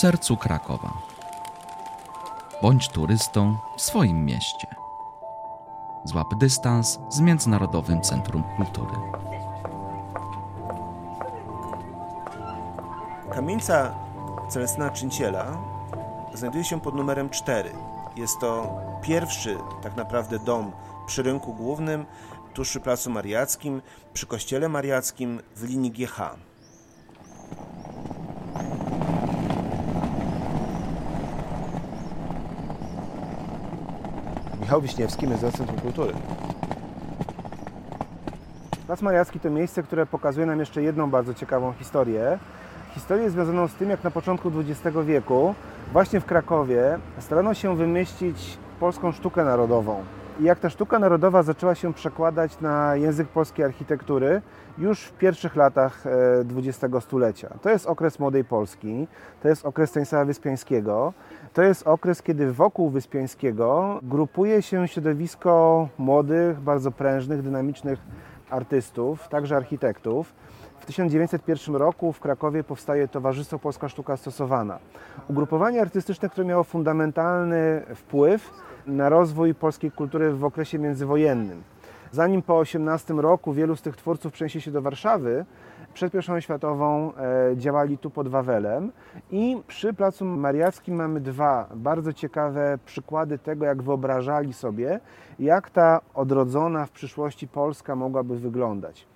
sercu Krakowa. Bądź turystą w swoim mieście. Złap dystans z Międzynarodowym Centrum Kultury. Kamienica Celestyna Czynciela znajduje się pod numerem 4. Jest to pierwszy tak naprawdę dom przy rynku głównym, tuż przy Placu Mariackim, przy Kościele Mariackim w linii GH. Michał Wiśniewski, Muzeum Centrum Kultury. Plac Mariacki to miejsce, które pokazuje nam jeszcze jedną bardzo ciekawą historię. Historię związaną z tym, jak na początku XX wieku, właśnie w Krakowie, starano się wymyślić polską sztukę narodową. I jak ta sztuka narodowa zaczęła się przekładać na język polskiej architektury już w pierwszych latach XX stulecia. To jest okres Młodej Polski, to jest okres Stanisława Wyspiańskiego, to jest okres, kiedy wokół Wyspiańskiego grupuje się środowisko młodych, bardzo prężnych, dynamicznych artystów, także architektów. W 1901 roku w Krakowie powstaje Towarzystwo Polska Sztuka Stosowana. Ugrupowanie artystyczne, które miało fundamentalny wpływ na rozwój polskiej kultury w okresie międzywojennym. Zanim po 18 roku wielu z tych twórców przeniesie się do Warszawy, przed I światową e, działali tu pod Wawelem i przy Placu Mariackim mamy dwa bardzo ciekawe przykłady tego, jak wyobrażali sobie, jak ta odrodzona w przyszłości Polska mogłaby wyglądać.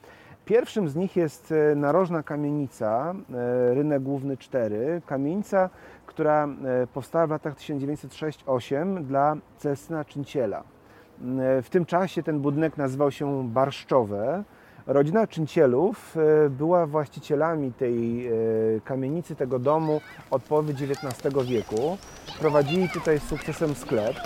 Pierwszym z nich jest e, narożna kamienica, e, rynek główny 4, kamienica, która powstała w latach 1906-8 dla Celestyna Czynciela. W tym czasie ten budynek nazywał się Barszczowe. Rodzina Czyncielów była właścicielami tej kamienicy, tego domu od połowy XIX wieku. Prowadzili tutaj z sukcesem sklep.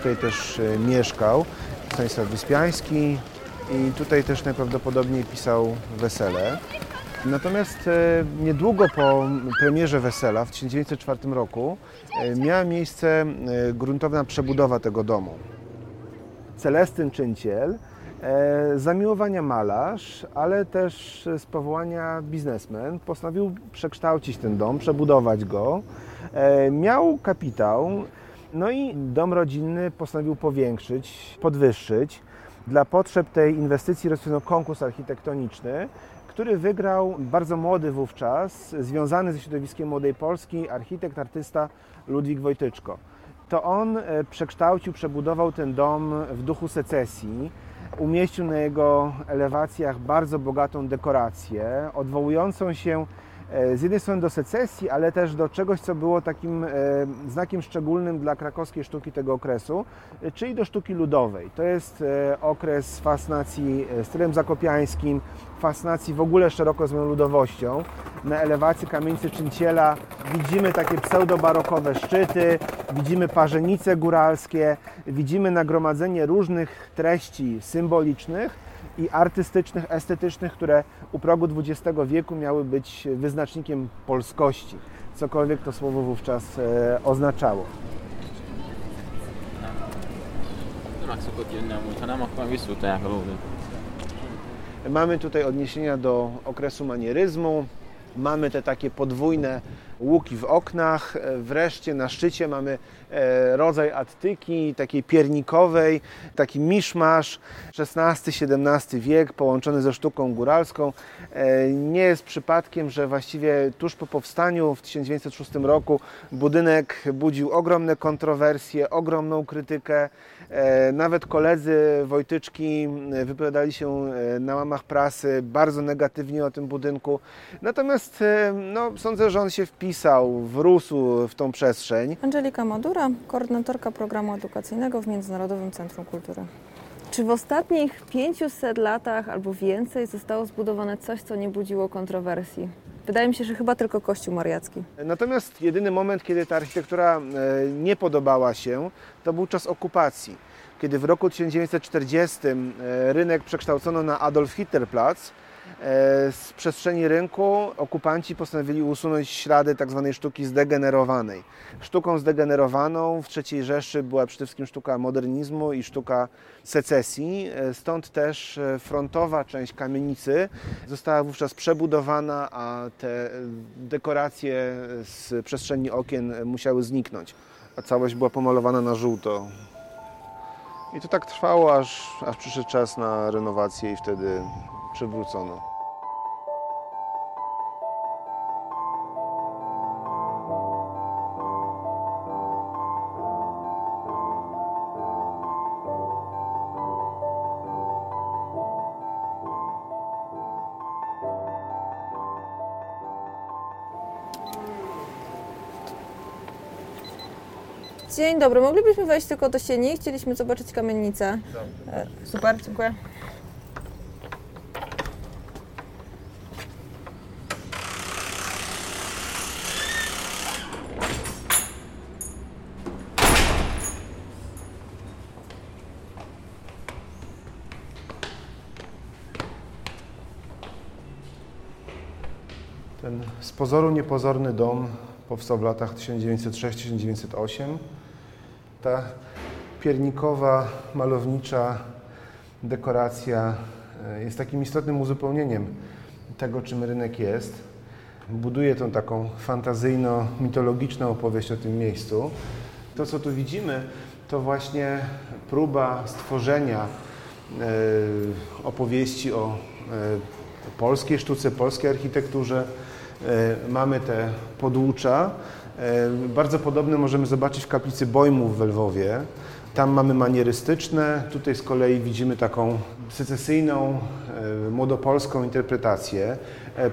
Tutaj też mieszkał Stanisław Wyspiański i tutaj też najprawdopodobniej pisał Wesele. Natomiast niedługo po premierze Wesela w 1904 roku miała miejsce gruntowna przebudowa tego domu. Celestyn Czynciel, zamiłowania malarz, ale też z powołania biznesmen, postanowił przekształcić ten dom, przebudować go. Miał kapitał, no i dom rodzinny postanowił powiększyć, podwyższyć. Dla potrzeb tej inwestycji rozwiązano konkurs architektoniczny, który wygrał bardzo młody wówczas, związany ze środowiskiem Młodej Polski, architekt, artysta Ludwik Wojtyczko. To on przekształcił, przebudował ten dom w duchu secesji. Umieścił na jego elewacjach bardzo bogatą dekorację, odwołującą się z jednej strony do secesji, ale też do czegoś, co było takim znakiem szczególnym dla krakowskiej sztuki tego okresu, czyli do sztuki ludowej. To jest okres fascynacji stylem zakopiańskim, fascynacji w ogóle szeroko rozumianą ludowością. Na elewacji kamienicy Czynciela widzimy takie pseudobarokowe szczyty, widzimy parzenice góralskie, widzimy nagromadzenie różnych treści symbolicznych, i artystycznych, estetycznych, które u progu XX wieku miały być wyznacznikiem polskości, cokolwiek to słowo wówczas oznaczało. Mamy tutaj odniesienia do okresu manieryzmu, mamy te takie podwójne łuki w oknach. Wreszcie na szczycie mamy rodzaj attyki, takiej piernikowej, taki miszmasz XVI-XVII wiek połączony ze sztuką góralską. Nie jest przypadkiem, że właściwie tuż po powstaniu w 1906 roku budynek budził ogromne kontrowersje, ogromną krytykę. Nawet koledzy Wojtyczki wypowiadali się na łamach prasy bardzo negatywnie o tym budynku. Natomiast no, sądzę, że on się wpisał, wrósł w tą przestrzeń. Angelika Madura, koordynatorka programu edukacyjnego w Międzynarodowym Centrum Kultury. Czy w ostatnich 500 latach albo więcej zostało zbudowane coś, co nie budziło kontrowersji? Wydaje mi się, że chyba tylko Kościół Mariacki. Natomiast jedyny moment, kiedy ta architektura e, nie podobała się, to był czas okupacji. Kiedy w roku 1940 e, rynek przekształcono na Adolf Hitler Platz, z przestrzeni rynku okupanci postanowili usunąć ślady tzw. Tak sztuki zdegenerowanej. Sztuką zdegenerowaną w III Rzeszy była przede wszystkim sztuka modernizmu i sztuka secesji, e, stąd też e, frontowa część kamienicy została wówczas przebudowana, a te dekoracje z przestrzeni okien musiały zniknąć, a całość była pomalowana na żółto. I to tak trwało, aż, aż przyszedł czas na renowację i wtedy przywrócono. Dzień dobry, moglibyśmy wejść tylko do sieni? Chcieliśmy zobaczyć kamienicę. E, super, dziękuję. Ten z pozoru niepozorny dom powstał w latach 1906-1908. Ta piernikowa, malownicza dekoracja e, jest takim istotnym uzupełnieniem tego, czym rynek jest. Buduje tą taką fantazyjno-mitologiczną opowieść o tym miejscu. To, co tu widzimy, to właśnie próba stworzenia e, opowieści o e, polskiej sztuce, polskiej architekturze, mamy te podłucza. E, bardzo podobne możemy zobaczyć w kaplicy Bojmów w Lwowie. Tam mamy manierystyczne, tutaj z kolei widzimy taką secesyjną, e, młodopolską interpretację.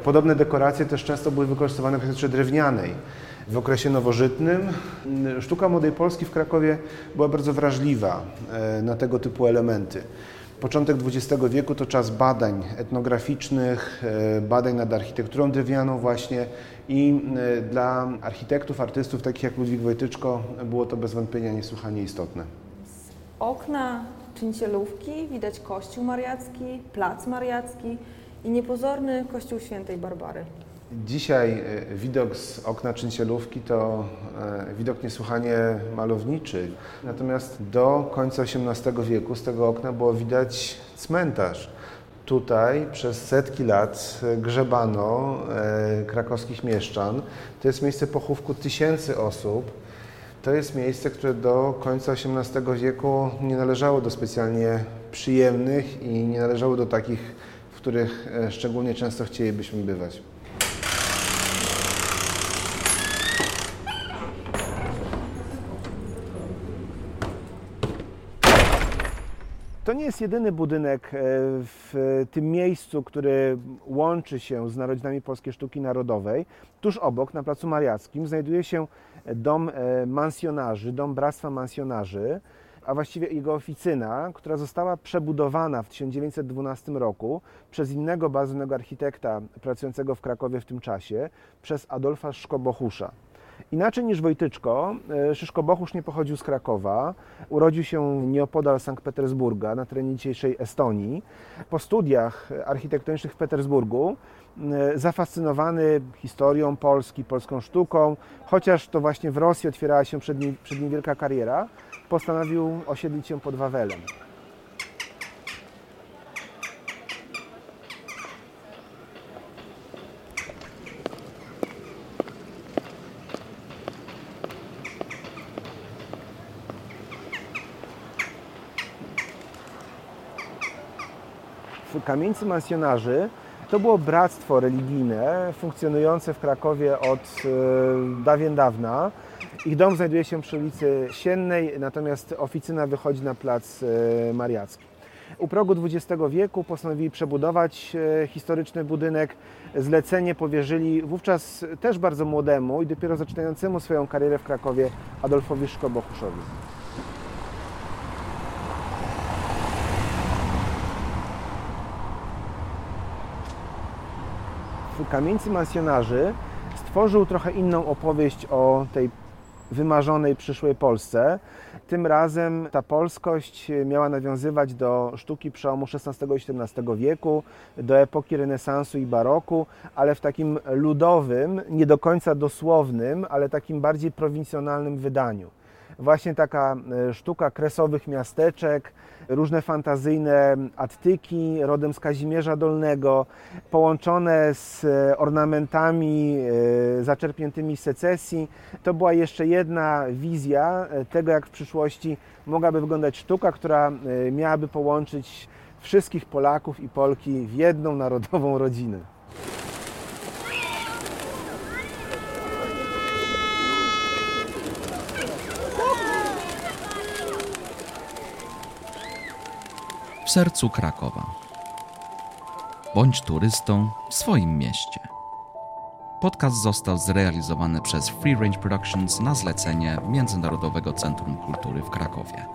Podobne dekoracje też często były wykorzystywane w architekturze drewnianej. W okresie nowożytnym sztuka Młodej Polski w Krakowie była bardzo wrażliwa na tego typu elementy. Początek XX wieku to czas badań etnograficznych, e, badań nad architekturą drewnianą właśnie i e, dla architektów, artystów takich jak Ludwik Wojtyczko było to bez wątpienia niesłychanie istotne. Z okna czyńcielówki widać kościół mariacki, plac mariacki i niepozorny kościół świętej Barbary. Dzisiaj e, widok z okna czyncielówki to e, widok niesłychanie malowniczy. Natomiast do końca XVIII wieku z tego okna było widać cmentarz. Tutaj przez setki lat grzebano e, krakowskich mieszczan. To jest miejsce pochówku tysięcy osób. To jest miejsce, które do końca XVIII wieku nie należało do specjalnie przyjemnych i nie należało do takich, w których szczególnie często chcielibyśmy bywać. Jest jedyny budynek e, w tym miejscu, który łączy się z Narodzinami Polskiej Sztuki Narodowej. Tuż obok, na Placu Mariackim, znajduje się dom e, mansjonarzy, dom Bractwa Mansjonarzy, a właściwie jego oficyna, która została przebudowana w 1912 roku przez innego bazowego architekta pracującego w Krakowie w tym czasie, przez Adolfa Szkobochusza. Inaczej niż Wojtyczko, e, Szyszko Bochusz nie pochodził z Krakowa. Urodził się nieopodal Sankt Petersburga, na terenie dzisiejszej Estonii. Po studiach architektonicznych w Petersburgu e, zafascynowany historią Polski, polską sztuką, chociaż to właśnie w Rosji otwierała się przed nim, przed nim wielka kariera, postanowił osiedlić się pod Wawelem. Kamieńcy mansjonarzy to było bractwo religijne funkcjonujące w Krakowie od e, dawien dawna. Ich dom znajduje się przy ulicy Siennej, natomiast oficyna wychodzi na plac e, Mariacki. U progu XX wieku postanowili przebudować e, historyczny budynek. Zlecenie powierzyli wówczas też bardzo młodemu i dopiero zaczynającemu swoją karierę w Krakowie Adolfowi Szkobochuszowi. W Kamieńcy Mansjonarzy stworzył trochę inną opowieść o tej wymarzonej przyszłej Polsce. Tym razem ta polskość miała nawiązywać do sztuki przełomu XVI i XVII wieku, do epoki renesansu i baroku, ale w takim ludowym, nie do końca dosłownym, ale takim bardziej prowincjonalnym wydaniu właśnie taka e, sztuka kresowych miasteczek, różne fantazyjne attyki rodem z Kazimierza Dolnego, połączone z e, ornamentami e, zaczerpniętymi z secesji. To była jeszcze jedna wizja tego, jak w przyszłości mogłaby wyglądać sztuka, która miałaby połączyć wszystkich Polaków i Polki w jedną narodową rodzinę. W sercu Krakowa. Bądź turystą w swoim mieście. Podcast został zrealizowany przez Free Range Productions na zlecenie Międzynarodowego Centrum Kultury w Krakowie.